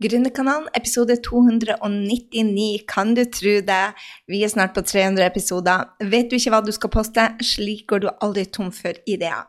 Gründerkanalen, episode 299, kan du tro det? Vi er snart på 300 episoder. Vet du ikke hva du skal poste? Slik går du aldri tom for ideer.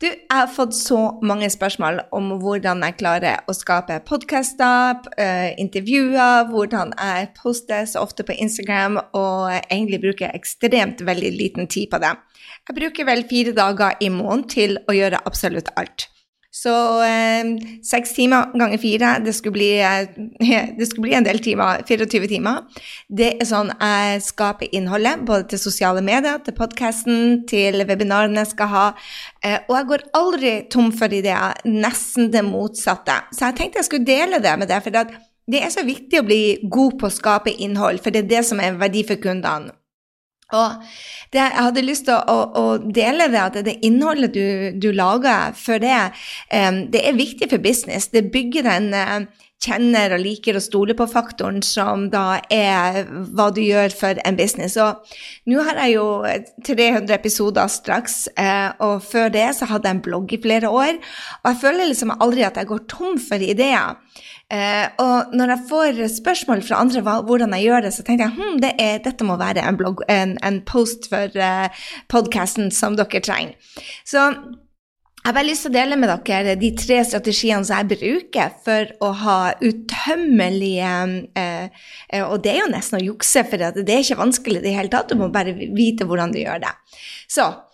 Du, jeg har fått så mange spørsmål om hvordan jeg klarer å skape podkaster, uh, intervjuer, hvordan jeg poster så ofte på Instagram og egentlig bruker ekstremt veldig liten tid på det. Jeg bruker vel fire dager i måneden til å gjøre absolutt alt. Så eh, timer ganger fire, det skulle, bli, eh, det skulle bli en del timer. 24 timer. Det er sånn jeg skaper innholdet, både til sosiale medier, til podkasten, til webinarene jeg skal ha. Eh, og jeg går aldri tom for ideer. Nesten det motsatte. Så jeg tenkte jeg skulle dele det med deg. for det er så viktig å bli god på å skape innhold, for det er det som er verdi for kundene. Og det, jeg hadde lyst til å, å, dele det, at det innholdet du, du lager for det, um, det er viktig for business. Det bygger den uh, kjenner og liker og stoler på-faktoren, som da er hva du gjør for en business. Og nå har jeg jo 300 episoder straks, uh, og før det så hadde jeg en blogg i flere år. Og jeg føler liksom aldri at jeg går tom for ideer. Uh, og når jeg får spørsmål fra andre hvordan jeg gjør det, så tenker jeg hm, det dette må være en, blogg, en, en post for eh, podkasten som dere trenger. Så jeg har bare lyst til å dele med dere de tre strategiene som jeg bruker for å ha utømmelige eh, Og det er jo nesten å jukse, for det er ikke vanskelig i det hele tatt. Du må bare vite hvordan du gjør det. Så Eh,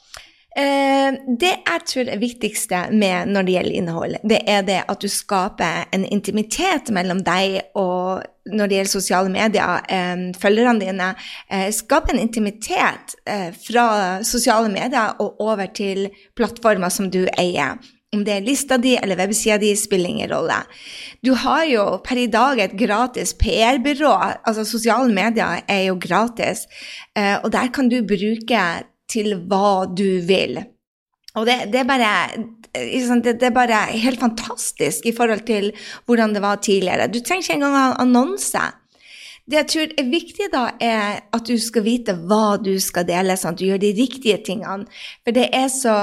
det jeg tror er viktigste med når det gjelder innhold, det er det at du skaper en intimitet mellom deg og når det gjelder sosiale medier, eh, følgerne dine. Eh, skape en intimitet fra sosiale medier og over til plattformer som du eier. Om det er lista di eller websida di, spiller ingen rolle. Du har jo per i dag et gratis PR-byrå. Altså sosiale medier er jo gratis, og der kan du bruke til hva du vil. Og det, det, er bare, det, er bare helt fantastisk i forhold til hvordan det var tidligere. Du trenger ikke engang ha annonse. Det jeg tror er viktig, da, er at du skal vite hva du skal dele, sånn at du gjør de riktige tingene. For det er så,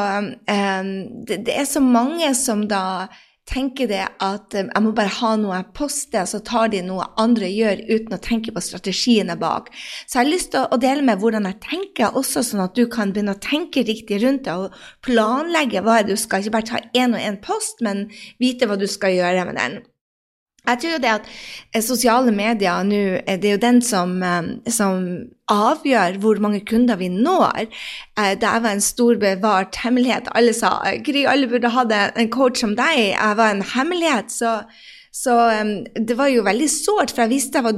um, det, det er så mange som da tenker det at um, jeg må bare ha noe jeg poster, så tar de noe andre gjør, uten å tenke på strategiene bak. Så jeg har lyst til å dele med hvordan jeg tenker, også sånn at du kan begynne å tenke riktig rundt det og planlegge hva du skal. Ikke bare ta én og én post, men vite hva du skal gjøre med den. Jeg tror jo det at eh, sosiale medier nå, eh, det er jo den som, eh, som, avgjør hvor mange kunder vi når. Det var en stor bevart hemmelighet. Alle sa Gry, alle burde hatt en coach som deg. Jeg var en hemmelighet. så så um, det var jo veldig sårt, for jeg visste jeg var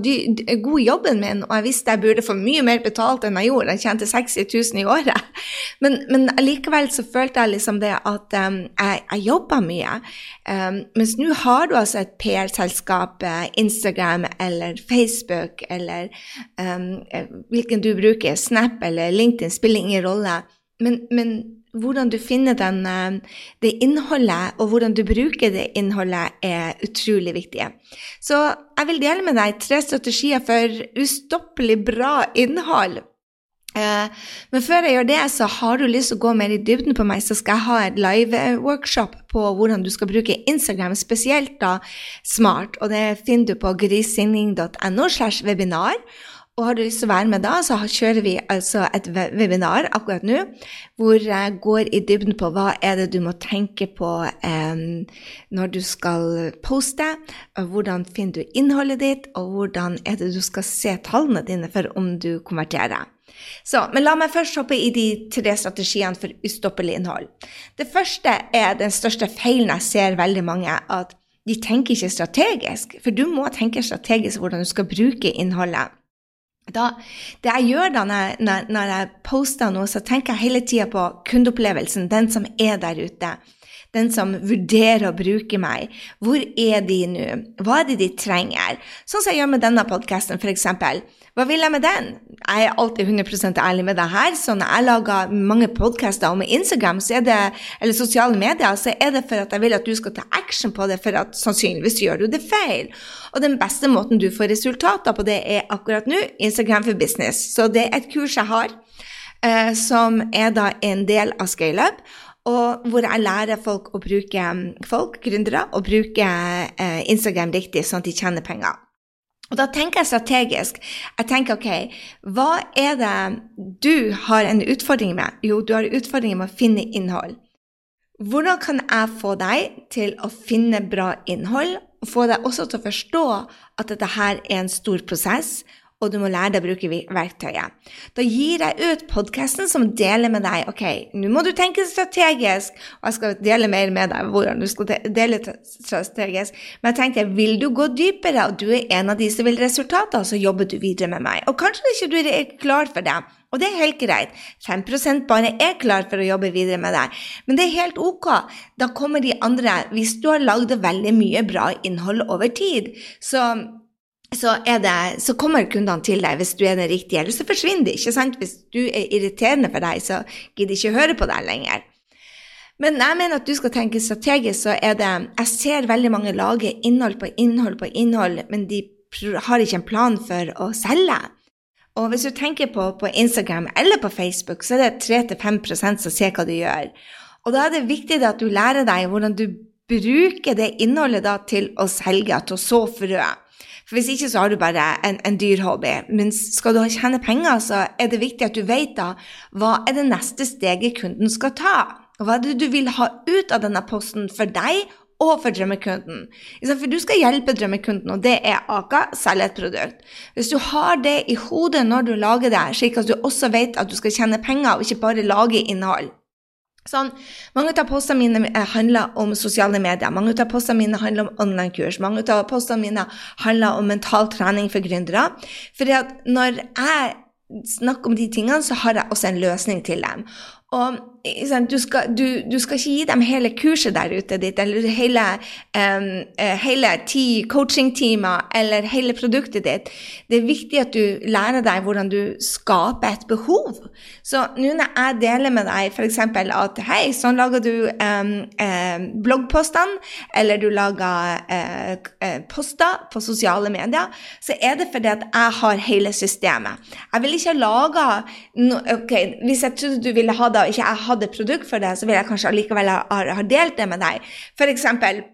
god i jobben min, og jeg visste jeg burde få mye mer betalt enn jeg gjorde. Jeg tjente 60 000 i året. Men, men likevel så følte jeg liksom det at um, jeg, jeg jobba mye. Um, mens nå har du altså et PR-selskap, uh, Instagram eller Facebook eller hvilken du bruker, Snap eller LinkedIn, spiller ingen rolle. Men, men hvordan du finner den, eh, det innholdet, og hvordan du bruker det innholdet, er utrolig viktig. Så jeg vil dele med deg tre strategier for ustoppelig bra innhold. Eh, men før jeg gjør det, så har du lyst til å gå mer i dybden på meg, så skal jeg ha et live-workshop på hvordan du skal bruke Instagram, spesielt da smart. Og det finner du på grisinning.no slash webinar. Og har du lyst til å være med da, så kjører vi altså et webinar akkurat nå hvor jeg går i dybden på hva er det du må tenke på eh, når du skal poste, hvordan finner du innholdet ditt, og hvordan er det du skal se tallene dine for om du konverterer. Så, men la meg først hoppe i de tre strategiene for ustoppelig innhold. Det første er den største feilen jeg ser veldig mange, at de tenker ikke strategisk. For du må tenke strategisk hvordan du skal bruke innholdet. Da, det jeg gjør da når, når, når jeg poster noe, så tenker jeg hele tida på kundeopplevelsen, den som er der ute. Den som vurderer å bruke meg. Hvor er de nå? Hva er det de trenger? Sånn som jeg gjør med denne podkasten, f.eks. Hva vil jeg med den? Jeg er alltid 100% ærlig med deg her, så når jeg lager mange podkaster om Instagram det, eller sosiale medier, så er det for at jeg vil at du skal ta action på det, for at sannsynligvis gjør du det feil. Og den beste måten du får resultater på det, er akkurat nå Instagram for business. Så det er et kurs jeg har, eh, som er da en del av ScaleUp. og hvor jeg lærer folk å bruke folk, gründere, å bruke eh, Instagram riktig, sånn at de tjener penger. Og da tenker jeg strategisk. Jeg tenker ok, hva er det du har en utfordring med? Jo, du har utfordringer med å finne innhold. Hvordan kan jeg få deg til å finne bra innhold, og få deg også til å forstå at dette her er en stor prosess, og du må lære deg å bruke verktøyet. Da gir jeg ut podkasten som deler med deg ok, nå må du tenke strategisk, og jeg skal dele mer med deg hvordan du skal dele strategisk, men jeg tenker, vil du gå dypere, og du er en av de som vil resultater, så jobber du videre med meg. Og kanskje ikke du er klar for det. Og det er helt greit. 5% bare er klar for å jobbe videre med deg. Men det er helt ok. Da kommer de andre. Hvis du har lagd veldig mye bra innhold over tid, så så, det, så, kommer kundene til deg hvis du er den riktige, eller så forsvinner de. ikke sant? Hvis du er irriterende for deg, så gidder de ikke å høre på deg lenger. Men jeg mener at du skal tenke strategisk, så er det Jeg ser veldig mange lage innhold på innhold på innhold, men de har ikke en plan for å selge. Og hvis du tenker på, på Instagram eller på Facebook, så er det 3-5 som ser hva du gjør. Og da er det viktig at du lærer deg hvordan du bruker det innholdet til å selge, til å så frø. For Hvis ikke så har du bare en, en dyr hobby. Men skal du tjene penger, så er det viktig at du vet da hva er det neste steget kunden skal ta. Hva er det du vil ha ut av denne posten for deg og for drømmekunden. For du skal hjelpe drømmekunden, og det er Aka, selge et produkt. Hvis du har det i hodet når du lager det, slik at du også vet at du skal tjene penger, og ikke bare lage innhold, Sånn, mange av postene mine handler om sosiale medier, mange av postene mine handler om online-kurs, mange av postene mine handler om mental trening for gründere. For når jeg snakker om de tingene, så har jeg også en løsning til dem. Og du skal, du, du skal, ikke gi dem hele kurset der ute ditt, eller hele, um, hele ti coachingtimer, eller hele produktet ditt. Det er viktig at du lærer deg hvordan du skaper et behov. Så nå når jeg deler med deg f.eks. at hei, sånn lager du um, um, bloggpostene, eller du lager uh, poster på sosiale medier, så er det fordi at jeg har hele systemet. Jeg vil ikke lage no, okay, Hvis jeg trodde du ville ha det, og ikke jeg hadde hadde produkt for det, så vil jeg kanskje allikevel ha, ha delt det med deg. For eksempel,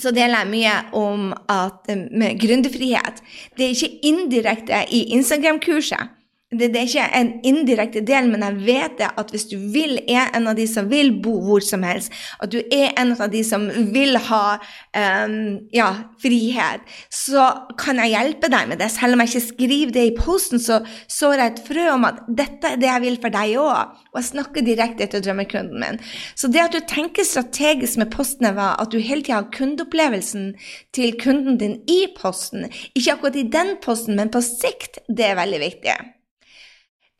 så deler jeg mye om at, med gründerfrihet. Det er ikke indirekte i Instagram-kurset det, det, er ikke en indirekte del, men jeg vet det at hvis du vil, er en av de som vil bo hvor som helst, at du er en av de som vil ha um, ja, frihet, så kan jeg hjelpe deg med det. Selv om jeg ikke skriver det i posten, så sår jeg et frø om at dette er det jeg vil for deg òg. Og jeg snakker direkte til drømmekunden min. Så det at du tenker strategisk med postene, var at du hele tida har kundeopplevelsen til kunden din i posten. Ikke akkurat i den posten, men på sikt. Det er veldig viktig.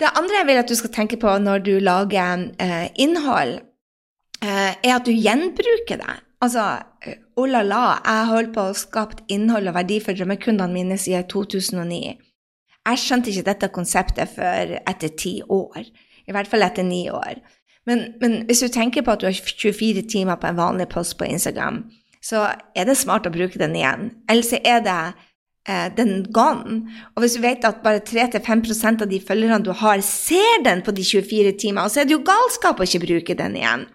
Det andre jeg vil at du skal tenke på når du lager eh, innhold, eh, er at du gjenbruker det. Altså, oh la la, jeg holdt på å skape innhold og verdi for drømmekundene mine siden 2009. Jeg skjønte ikke dette konseptet før etter ti år. I hvert fall etter ni år. Men, men, hvis du tenker på at du har 24 timer på en vanlig post på Instagram, så er det smart å bruke den igjen. Ellers er det eh, den gone. Og hvis du vet at bare 3-5% av de følgerne du har, ser den på de 24 timene, så er det jo galskap å ikke bruke den igjen.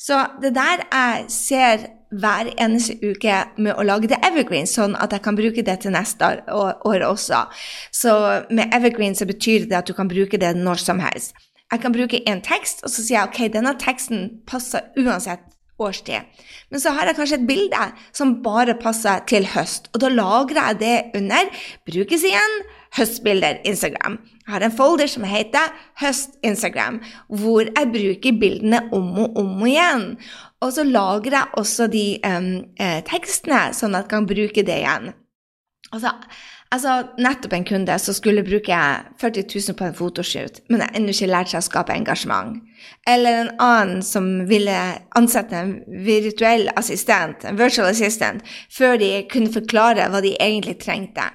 Så det der jeg ser hver eneste uke med å lage det evergreen, sånn at jeg kan bruke det til neste år også. Så med evergreen så betyr det at du kan bruke det når som helst. Jeg kan bruke en tekst, og så sier jeg ok, denne teksten passer uansett årstid. Men så har jeg kanskje et bilde som bare passer til høst, og da lagrer jeg det under brukes igjen høstbilder Instagram. Jeg har en folder som heter Høst Instagram, hvor jeg bruker bildene om og om igjen. Og så lagrer jeg også de um, tekstene, sånn at jeg kan bruke det igjen. Altså, Altså, nettopp en kunde som skulle bruke 40 000 på en fotoshoot, men har ennå ikke lært seg å skape engasjement. Eller en annen som ville ansette en virtuell assistent, en virtual assistant, før de kunne forklare hva de egentlig trengte.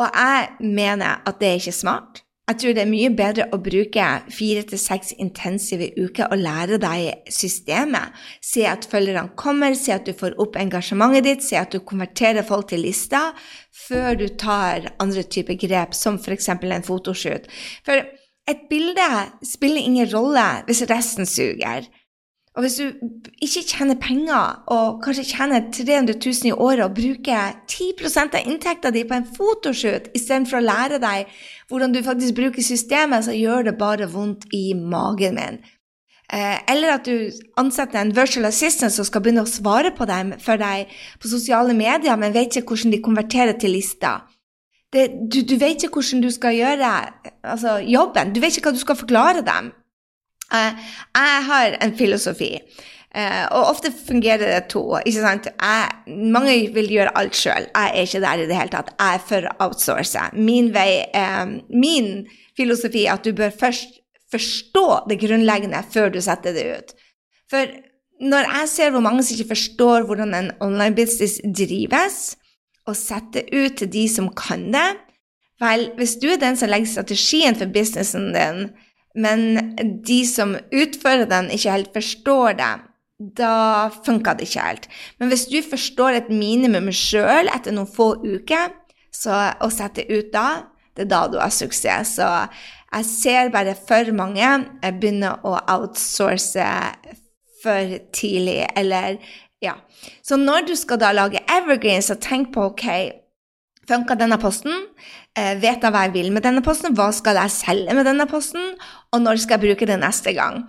Og jeg mener at det er ikke smart. Jeg tror det er mye bedre å bruke fire til seks intensive uker og lære deg systemet. Se at følgerne kommer, se at du får opp engasjementet ditt, se at du konverterer folk til lista, før du tar andre typer grep, som f.eks. en fotoshoot. For et bilde spiller ingen rolle hvis resten suger. Og hvis du ikke tjener penger, og kanskje tjener 300 000 i året, og bruker 10% av inntekta di på en fotoshoot istedenfor å lære deg hvordan du faktisk bruker systemet, så gjør det bare vondt i magen min. Eh, eller at du ansetter en virtual assistant som skal begynne å svare på dem for deg på sosiale medier, men vet ikke hvordan de konverterer til lister. Du, du, vet ikke hvordan du skal gjøre altså, jobben. Du vet ikke hva du skal forklare dem. Uh, jeg har en filosofi, uh, og ofte fungerer det to. ikke sant? Jeg, mange vil gjøre alt sjøl. Jeg er ikke der i det hele tatt. Jeg er for å. Min, uh, min filosofi er at du bør først forstå det grunnleggende før du setter det ut. For når jeg ser hvor mange som ikke forstår hvordan en online business drives, og setter ut til de som kan det Vel, hvis du er den som legger strategien for businessen din, men de som utfører den, ikke helt forstår det, da funka det ikke helt. Men hvis du forstår et minimum sjøl etter noen få uker, så, å sette ut da, det er da du har suksess. Så jeg ser bare for mange jeg begynner å outsource for tidlig, eller ja. Så når du skal da lage evergreen, så tenk på OK, funka denne posten? Eh, vet jeg hva jeg vil med denne posten? Hva skal jeg selge med denne posten? Og når skal jeg bruke det neste gang?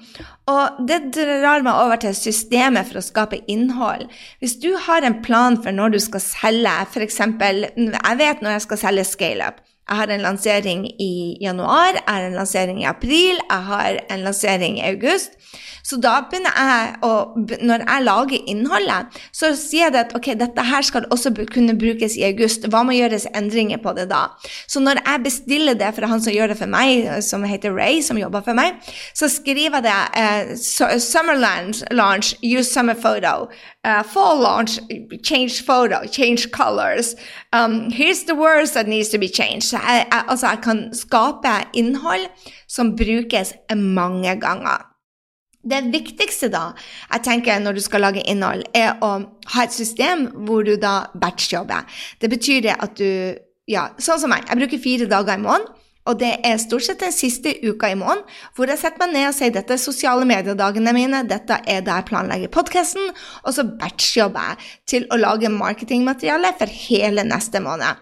Og det drar meg over til systemet for å skape innhold. Hvis du har en plan for når du skal selge, f.eks. Jeg vet når jeg skal selge ScaleUp. Jeg har en lansering i januar, jeg har en lansering i april, jeg har en lansering i august. Så da begynner jeg å Når jeg lager innholdet, så sier jeg at ok, dette her skal også kunne brukes i august. Hva må gjøres endringer på det da? Så når jeg bestiller det fra han som gjør det for meg, som heter Ray, som jobber for meg, så skriver jeg det eh, Summer launch, launch, use summer photo. Uh, fall launch, change photo, change colors. Um, here's the words that needs to be changed. Jeg, jeg, altså, jeg kan skape innhold som brukes mange ganger. Det viktigste da, jeg tenker når du skal lage innhold, er å ha et system hvor du da batchjobber. Det betyr det at du Ja, sånn som meg. Jeg bruker fire dager i måneden. Og det er stort sett den siste uka i måneden hvor jeg setter meg ned og sier dette er sosiale mediedagene mine, dette er da jeg planlegger podkasten, og så batchjobber jeg til å lage marketingmateriale for hele neste måned.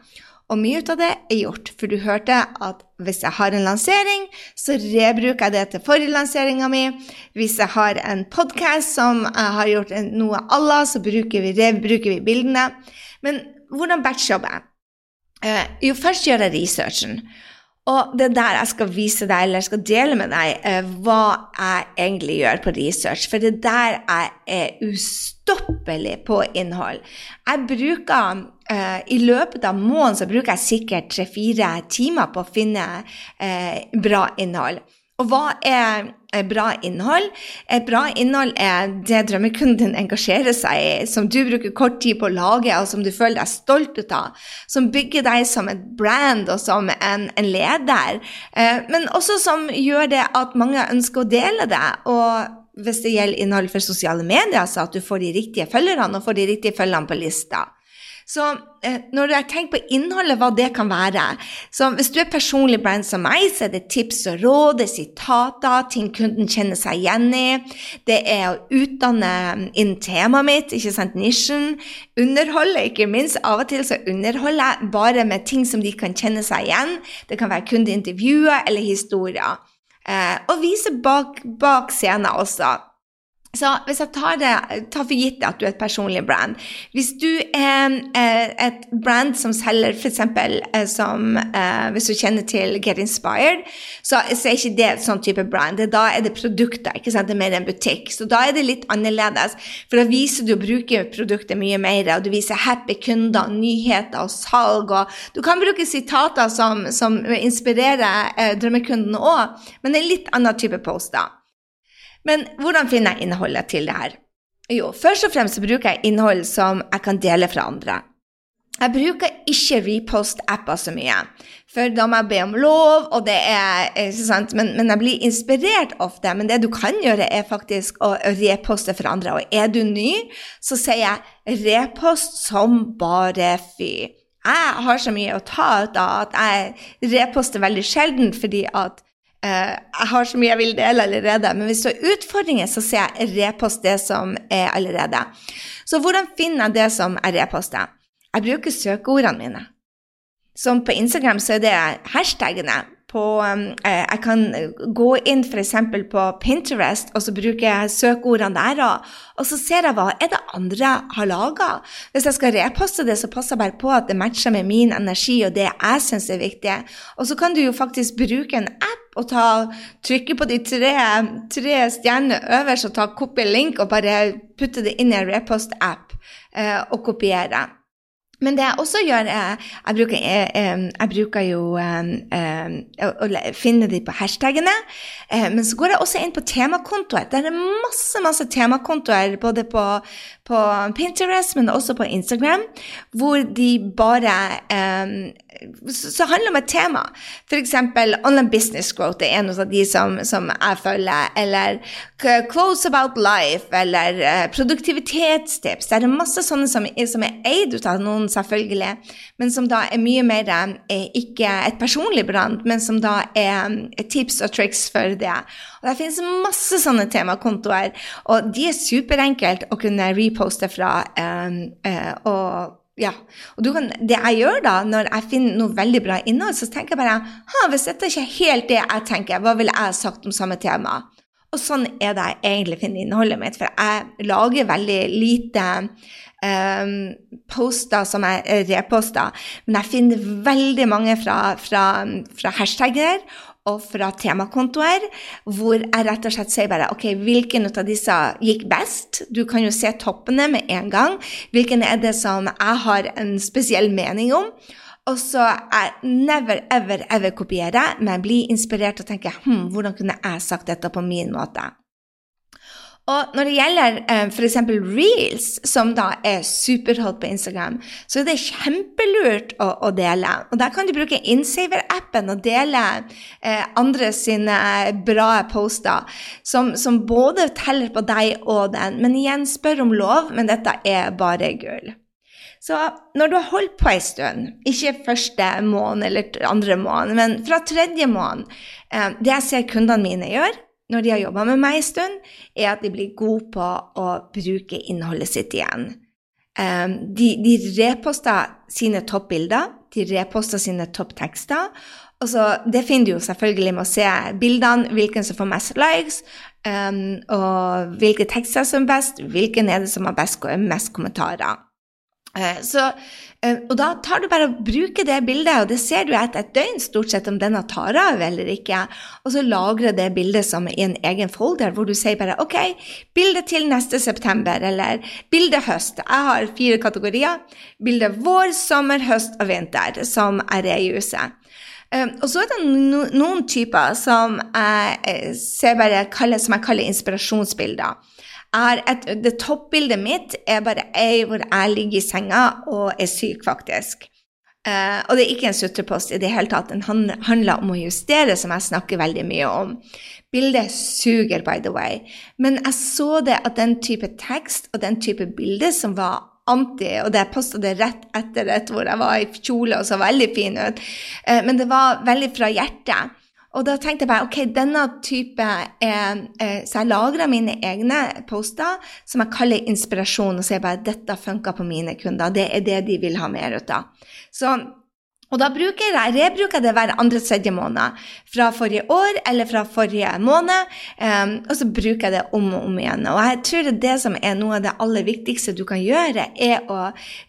Og mye av det er gjort, for du hørte at hvis jeg har en lansering, så rebruker jeg det til forrige lanseringa mi. Hvis jeg har en podkast som jeg har gjort noe à la, så bruker vi, rebruker vi bildene. Men hvordan batchjobber jeg? Uh, jo, først gjør jeg researchen. Og det er der jeg skal vise deg, eller skal dele med deg, uh, hva jeg egentlig gjør på research. For det er der jeg er ustoppelig på innhold. Jeg bruker Uh, I løpet av måneden så bruker jeg sikkert tre-fire timer på å finne uh, bra innhold. Og hva er bra innhold? Et bra innhold er det drømmekunden engasjerer seg i, som du bruker kort tid på å lage, og som du føler deg stolt ut av. Som bygger deg som et brand og som en, en leder. Uh, men også som gjør det at mange ønsker å dele det. og hvis det gjelder innhold for sosiale medier, så at du får de riktige følgerne og får de riktige følgerne på lista. Så eh, når jeg tenker på innholdet, hva det kan være Så hvis du er personlig brand som meg, så er det tips og råd, det er sitater, ting kunden kjenner seg igjen i. Det er å utdanne inn temaet mitt, ikke sant, nisjen. Underholde, ikke minst. Av og til så underholder jeg bare med ting som de kan kjenne seg igjen. Det kan være kundeintervjuer eller historier. Eh, og vise bak, bak scenen også. Så hvis jeg tar, det, tar, for gitt at du er et personlig brand Hvis du er eh, et brand som selger f.eks. Eh, som eh, Hvis du kjenner til Get Inspired, så, er ikke det et sånn type brand. Da er det produkter, ikke sant? det er mer en butikk. Så da er det litt annerledes. For da viser du å bruke produktet mye mer, og du viser happy kunder, nyheter og salg. og Du kan bruke sitater som, som inspirerer drømmekunden òg, men det er litt annen type poster. Men hvordan finner jeg innholdet til det her? Jo, først og fremst bruker jeg innhold som jeg kan dele fra andre. Jeg bruker ikke repost-apper så mye, for da må jeg be om lov, og det er ikke sant, men, men, jeg blir inspirert ofte. Men det du kan gjøre, er faktisk å reposte for andre. Og er du ny, så sier jeg repost som bare fy. Jeg har så mye å ta ut av at jeg reposter veldig sjelden, fordi at jeg har så mye jeg vil dele allerede, men hvis du har utfordringer, så ser jeg repost det som er allerede. Så hvordan finner jeg det som er repostet? Jeg bruker søkeordene mine. Som på Instagram så er det hashtagene på um, eh, Jeg kan gå inn f.eks. på Pinterest og så bruker jeg søkeordene der, og, og, så ser jeg hva er det andre har laga. Hvis jeg skal reposte det, så passer jeg bare på at det matcher med min energi og det jeg syns er viktig. Og så kan du jo faktisk bruke en app og ta, trykke på de tre, tre stjernene øverst og ta kopi link og bare putte det inn i en repost-app eh, og kopiere. Men det jeg også gjør, er Jeg bruker, jeg, jeg bruker jo å finne de på hashtagene. Eh, men så går jeg også inn på temakontoer. Det er masse masse temakontoer både på, på Pinterest, men også på Instagram, hvor de bare så handler det om et tema. F.eks. online business growth er en av de som, som jeg følger. Eller close about life, eller uh, produktivitetstips. Det er masse sånne som, som er eid ut av noen, selvfølgelig, men som da er mye mer eh, ikke et personlig brand, men som da er um, tips og triks for det. Og Det finnes masse sånne temakontoer, og de er superenkelt å kunne reposte fra. Og ja. Og kan, det jeg gjør da, når jeg finner noe veldig bra innhold, så tenker jeg bare ha, hvis dette ikke er helt det jeg tenker, hva ville jeg sagt om samme tema? Og sånn er det jeg egentlig finner innholdet mitt, for jeg lager veldig lite um, poster som jeg reposter, men jeg finner veldig mange fra, fra, fra hashtagger og fra temakontoer, hvor jeg rett og slett sier bare OK, hvilken av disse gikk best? Du kan jo se toppene med en gang. Hvilken er det som jeg har en spesiell mening om? Og så er never, ever, ever kopiere, men bli inspirert og tenke hm, hvordan kunne jeg sagt dette på min måte? Og når det gjelder eh, f.eks. reels, som da er superhot på Instagram, så er det kjempelurt å, å dele. Og der kan du bruke Insaver-appen og dele eh, andre sine bra poster, som, som, både teller på deg og den. Men igjen, spør om lov, men dette er bare gull. Så når du har holdt på en stund, ikke første måned eller andre måned, men fra tredje måned eh, Det jeg ser kundene mine gjøre, når de har jobba med meg en stund, er at de blir gode på å bruke innholdet sitt igjen. Um, de, de reposter sine toppbilder, de reposter sine topptekster. Og så, det finner du jo selvfølgelig med å se bildene, hvilken som får mest likes, um, og hvilke tekster som er best, hvilken er det som har best, mest kommentarer. Uh, så og da tar du bare og bruker det bildet, og det ser du etter et døgn stort sett om denne tar av eller ikke. Og så lagrer det bildet som i en egen folder, hvor du sier bare OK, bilde til neste september, eller bilde høst. Jeg har fire kategorier. Bilde vår, sommer, høst og vinter, som er i huset. Um, og så er det no noen typer som jeg eh, ser bare som jeg kaller inspirasjonsbilder et, det toppbildet mitt er bare ei hvor jeg ligger i senga og er syk, faktisk. Uh, og det er ikke en sutrepost i det hele tatt. Den handler om å justere, som jeg snakker veldig mye om. Bildet suger, by the way. Men jeg så det at den type tekst og den type bilde som var anti, og det posta det rett etter et hvor jeg var i kjole og så veldig fin ut, uh, men det var veldig fra hjertet. Og da tenkte jeg bare ok, denne type er, eh, Så jeg lagra mine egne poster som jeg kaller inspirasjon, og sier bare dette funka på mine kunder. Det er det de vil ha mer ut av. Så og da bruker jeg, rebruker det hver andre-tredje måned. Fra forrige år eller fra forrige måned. Um, og så bruker jeg det om og om igjen. Og jeg tror det, det som er noe av det aller viktigste du kan gjøre, er å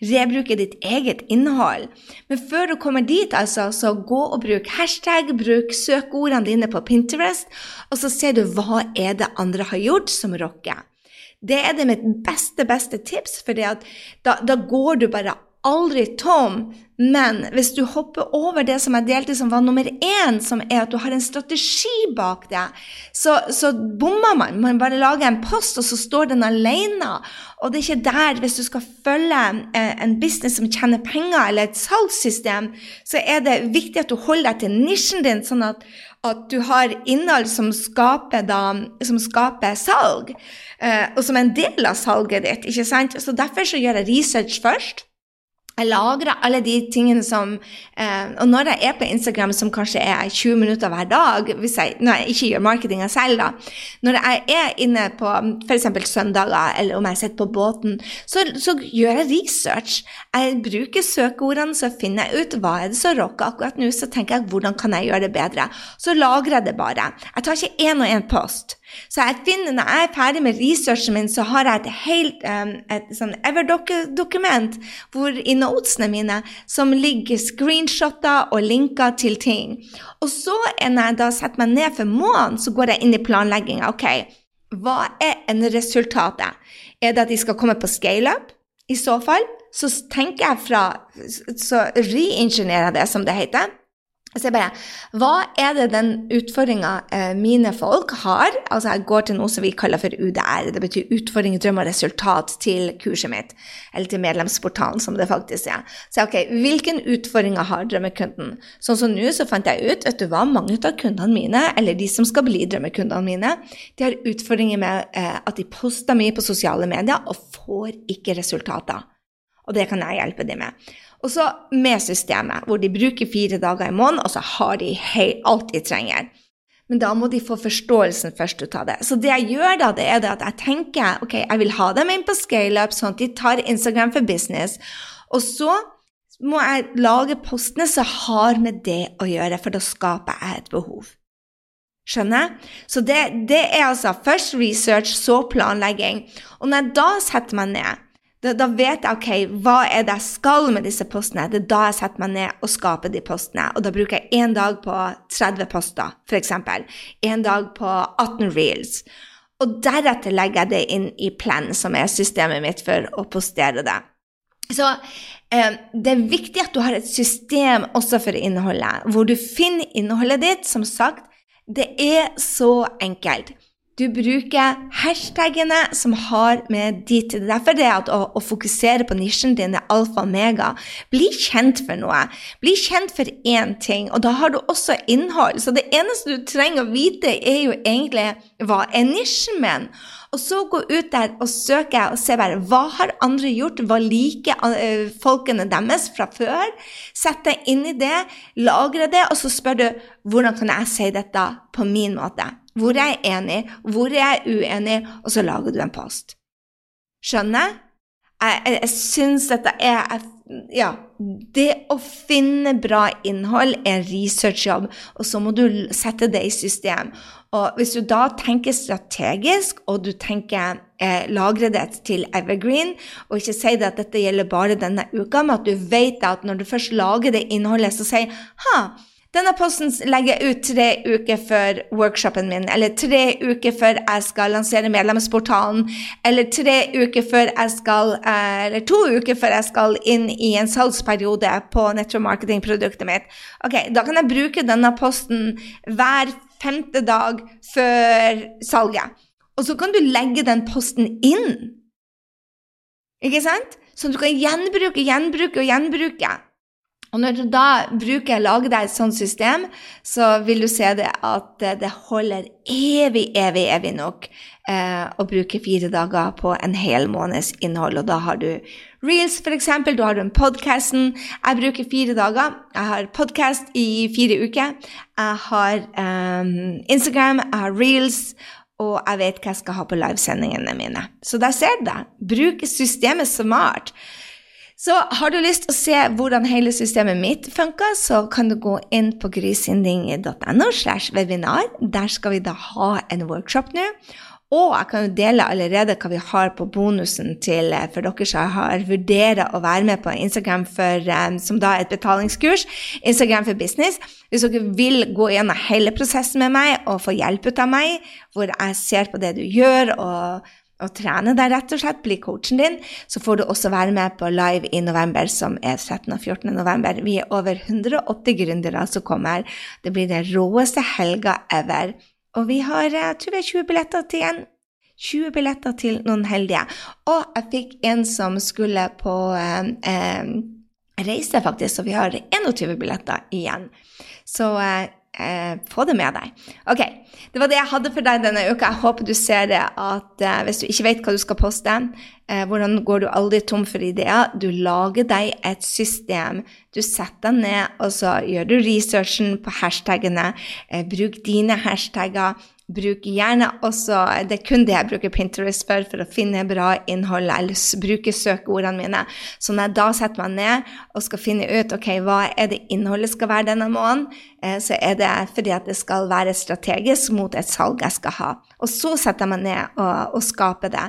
rebruke ditt eget innhold. Men før du kommer dit, altså, så gå og bruk hashtag, bruk søkeordene dine på Pinterest, og så ser du hva er det andre har gjort som rocker. Det er det mitt beste, beste tips, for da, da går du bare aldri tom. Men hvis du hopper over det som jeg delte som var nummer én, som er at du har en strategi bak det, så, så bommer man. Man bare lager en post, og så står den alene. Og det er ikke der, hvis du skal følge eh, en business som tjener penger, eller et salgssystem, så er det viktig at du holder deg til nisjen din, sånn at, at du har innhold som skaper, da, som skaper salg, eh, og som er en del av salget ditt. ikke sant? Så Derfor så gjør jeg research først. Jeg lagrer alle de tingene som eh, Og når jeg er på Instagram, som kanskje er 20 minutter hver dag, jeg, når jeg ikke gjør marketinga selv, da Når jeg er inne på f.eks. søndager, eller om jeg sitter på båten, så, så, gjør jeg research. Jeg bruker søkeordene, så finner jeg ut hva er det som rocker akkurat nå, så tenker jeg hvordan kan jeg gjøre det bedre. Så lagrer jeg det bare. Jeg tar ikke én og én post. Så jeg finner, når jeg er ferdig med researchen min, så har jeg et helt um, Everdoc-dokument i notesene mine som ligger screenshotter og linker til ting. Og så når jeg da setter meg ned for måneden, så går jeg inn i planlegginga. Ok, hva er en resultatet? Er det at de skal komme på scaleup? I så fall så tenker jeg fra Så reingeniører jeg det, som det heter. Så jeg bare Hva er det den utfordringa eh, mine folk har? Altså, jeg går til noe som vi kaller for UDR. Det betyr utfordring, drøm og resultat til kurset mitt. Eller til medlemsportalen, som det faktisk er. Så ok, hvilken utfordringer har drømmekunden? Sånn som nå så fant jeg ut vet du hva, mange av kundene mine, eller de som skal bli drømmekundene mine, de har utfordringer med eh, at de poster mye på sosiale medier og får ikke resultater. Og det kan jeg hjelpe dem med. Og så med systemet, hvor de bruker fire dager i måneden, og så har de alt de trenger. Men da må de få forståelsen først ut av det. Så det jeg gjør da, det er det at jeg tenker ok, jeg vil ha dem inn på scaleup, sånn at de tar Instagram for business. Og så må jeg lage postene som har med det å gjøre, for da skaper jeg et behov. Skjønner? Så det, det er altså først research, så planlegging. Og når jeg da setter meg ned da, da, vet jeg ok, hva er det jeg skal med disse postene. Det er da jeg setter meg ned og skaper de postene. Og da bruker jeg én dag på 30 poster, f.eks. En dag på 18 reels. Og deretter legger jeg det inn i Plan, som er systemet mitt for å postere det. Så eh, det er viktig at du har et system også for innholdet, hvor du finner innholdet ditt. Som sagt, det er så enkelt. Du bruker hashtagene som har med ditt Derfor er det at å, å, fokusere på nisjen din er alfa og mega. Bli kjent for noe. Bli kjent for én ting, og da har du også innhold. Så det eneste du trenger å vite, er jo egentlig hva er nisjen min? Og så gå ut der og søke og se bare hva har andre gjort, hva liker uh, folkene deres fra før? Sett deg inn i det, lagre det, og så spør du hvordan kan jeg si dette på min måte? Hvor er jeg enig, hvor er jeg uenig, og så lager du en post. Skjønner? Jeg, jeg, jeg syns dette er Ja, det å finne bra innhold er en researchjobb, og så må du sette det i system. Og hvis du da tenker strategisk, og du tenker eh, lagre det til evergreen, og ikke si det at dette gjelder bare denne uka, men at du vet at når du først lager det innholdet, så sier ha, denne posten legger jeg ut tre uker før workshopen min, eller tre uker før jeg skal lansere medlemsportalen, eller tre uker før jeg skal, eh, eller to uker før jeg skal inn i en salgsperiode på nettomarketingproduktet mitt. Ok, Da kan jeg bruke denne posten hver femte dag før salget. Og så kan du legge den posten inn. Ikke sant? Så du kan gjenbruke, gjenbruke og gjenbruke. Og når du da bruker lager deg et sånt system, så vil du se det at det holder evig, evig, evig nok eh, å bruke fire dager på en hel måneds innhold. Og da har du reels, f.eks. Da har du en podkasten. Jeg bruker fire dager. Jeg har podkast i fire uker. Jeg har eh, Instagram, jeg har reels. Og jeg vet hva jeg skal ha på livesendingene mine. Så der ser du det. Bruk systemet smart. Så har du lyst til å se hvordan hele systemet mitt funker, så kan du gå inn på grisinding.no slash webinar. Der skal vi da ha en workshop nå. Og jeg kan jo dele allerede hva vi har på bonusen til eh, for dere som har vurderer å være med på Instagram for, um, som da er et betalingskurs, Instagram for business. Hvis dere vil gå gjennom hele prosessen med meg og få hjelp ut av meg, hvor jeg ser på det du gjør og og trene deg, rett og slett, bli coachen din, så får du også være med på live i november, som er 13. og 14. november. Vi er over 180 gründere som kommer. Det blir den råeste helga ever. Og vi har jeg tror vi har 20 billetter til igjen. 20 billetter til noen heldige. Og jeg fikk en som skulle på eh, eh, reise, faktisk, så vi har 21 billetter igjen. Så eh, eh, få det med deg. Ok, Det var det jeg hadde for deg denne uka. Jeg håper du ser det at eh, hvis du ikke vet hva du skal poste, Eh, hvordan går du aldri tom for ideer? Du lager deg et system. Du setter deg ned, og så gjør du researchen på hashtagene. Eh, bruk dine hashtagger. Bruk gjerne også Det er kun det jeg bruker Pinterest for, for å finne bra innhold, eller bruke søkeordene mine. Så når jeg da setter meg ned og skal finne ut ok, hva er det innholdet skal være denne måneden, eh, så er det fordi at det skal være strategisk mot et salg jeg skal ha. Og så setter jeg meg ned og, og skaper det.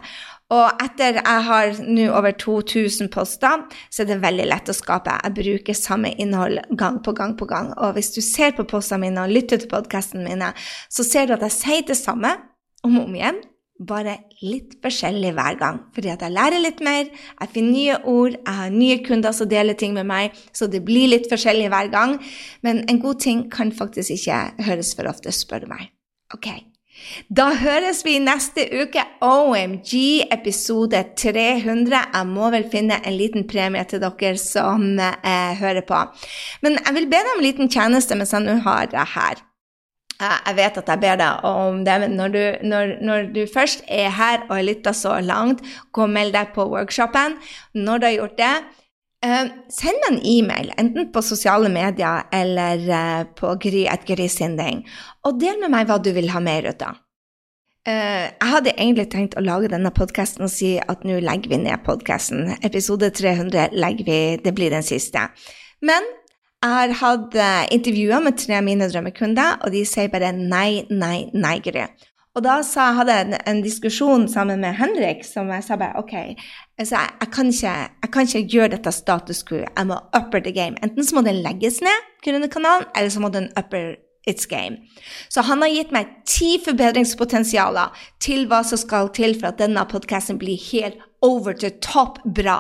Og etter jeg har nå over 2000 poster, så er det veldig lett å skape. Jeg bruker samme innhold gang på gang på gang. Og hvis du ser på postene mine og lytter til podkastene mine, så ser du at jeg sier det samme om og om igjen, bare litt forskjellig hver gang. Fordi at jeg lærer litt mer, jeg finner nye ord, jeg har nye kunder som deler ting med meg, så det blir litt forskjellig hver gang. Men en god ting kan faktisk ikke høres for ofte, spør du meg. Ok, da høres vi neste uke. OMG, episode 300. Jeg må vel finne en liten premie til dere som eh, hører på. Men jeg vil be deg om en liten tjeneste mens jeg nå har det her. Jeg vet at jeg ber deg om det, men når du, når, når du først er her og har lytta så langt, gå og meld deg på workshopen. Når du har gjort det, Uh, send meg en e-mail, enten på sosiale medier eller uh, på gry.grysinding, og del med meg hva du vil ha mer ut av. Uh, jeg hadde egentlig tenkt å lage denne podkasten og si at nå legger vi ned podkasten. Episode 300 legger vi, det blir den siste. Men jeg har hatt intervjuer med tre av mine drømmekunder, og de sier bare nei, nei, nei, Gry. Og da sa, hadde jeg en, en, diskusjon sammen med Henrik som jeg sa bare OK, altså jeg, jeg, kan ikke, jeg, kan ikke, gjøre dette status quo. Jeg må upper the game. Enten så må den legges ned, kanalen, eller så må den upper its game. Så han har gitt meg ti forbedringspotensialer til hva som skal til for at denne podkasten blir helt over the top bra.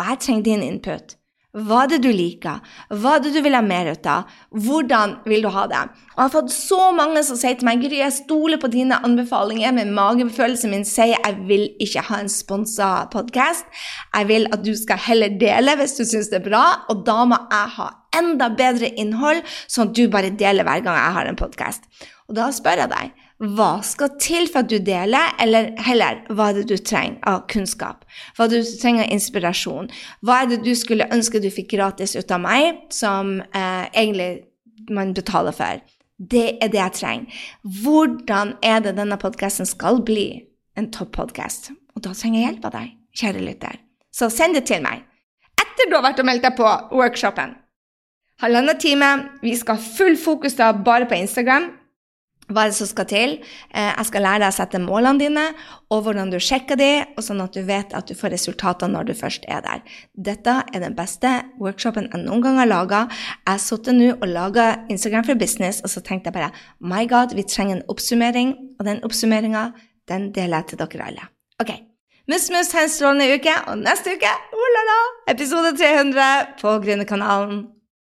Og jeg trenger din input. Hva er det du liker? Hva er det du vil ha mer ut av? Hvordan vil du ha det? Og jeg har fått så mange som sier til meg Gry, jeg stoler på dine anbefalinger, men magefølelsen min sier jeg vil ikke ha en sponsa podkast. Jeg vil at du skal heller dele hvis du syns det er bra, og da må jeg ha enda bedre innhold, sånn at du bare deler hver gang jeg har en podkast. Og da spør jeg deg hva skal til for at du deler, eller heller hva er det du trenger av kunnskap? Hva er det du trenger av inspirasjon? Hva er det du skulle ønske du fikk gratis ut av meg, som eh, egentlig man betaler for? Det er det jeg trenger. Hvordan er det denne podkasten skal bli en topp-podkast? Og da trenger jeg hjelp av deg, kjære lytter. Så send det til meg etter du har vært og meldt deg på workshopen. Halvannen time. Vi skal ha full fokus da bare på Instagram. Hva er det som skal til? Eh, jeg skal lære deg å sette målene dine, og hvordan du sjekker de, og sånn at du vet at du får resultater når du først er der. Dette er den beste workshopen jeg noen gang har laga. Jeg har sittet nå og laga Instagram for business, og så tenkte jeg bare My God, vi trenger en oppsummering, og den oppsummeringa, den deler jeg til dere alle. Ok. Mus-mus, ha en strålende uke, og neste uke, oh la la, episode 300 på Grønnekanalen.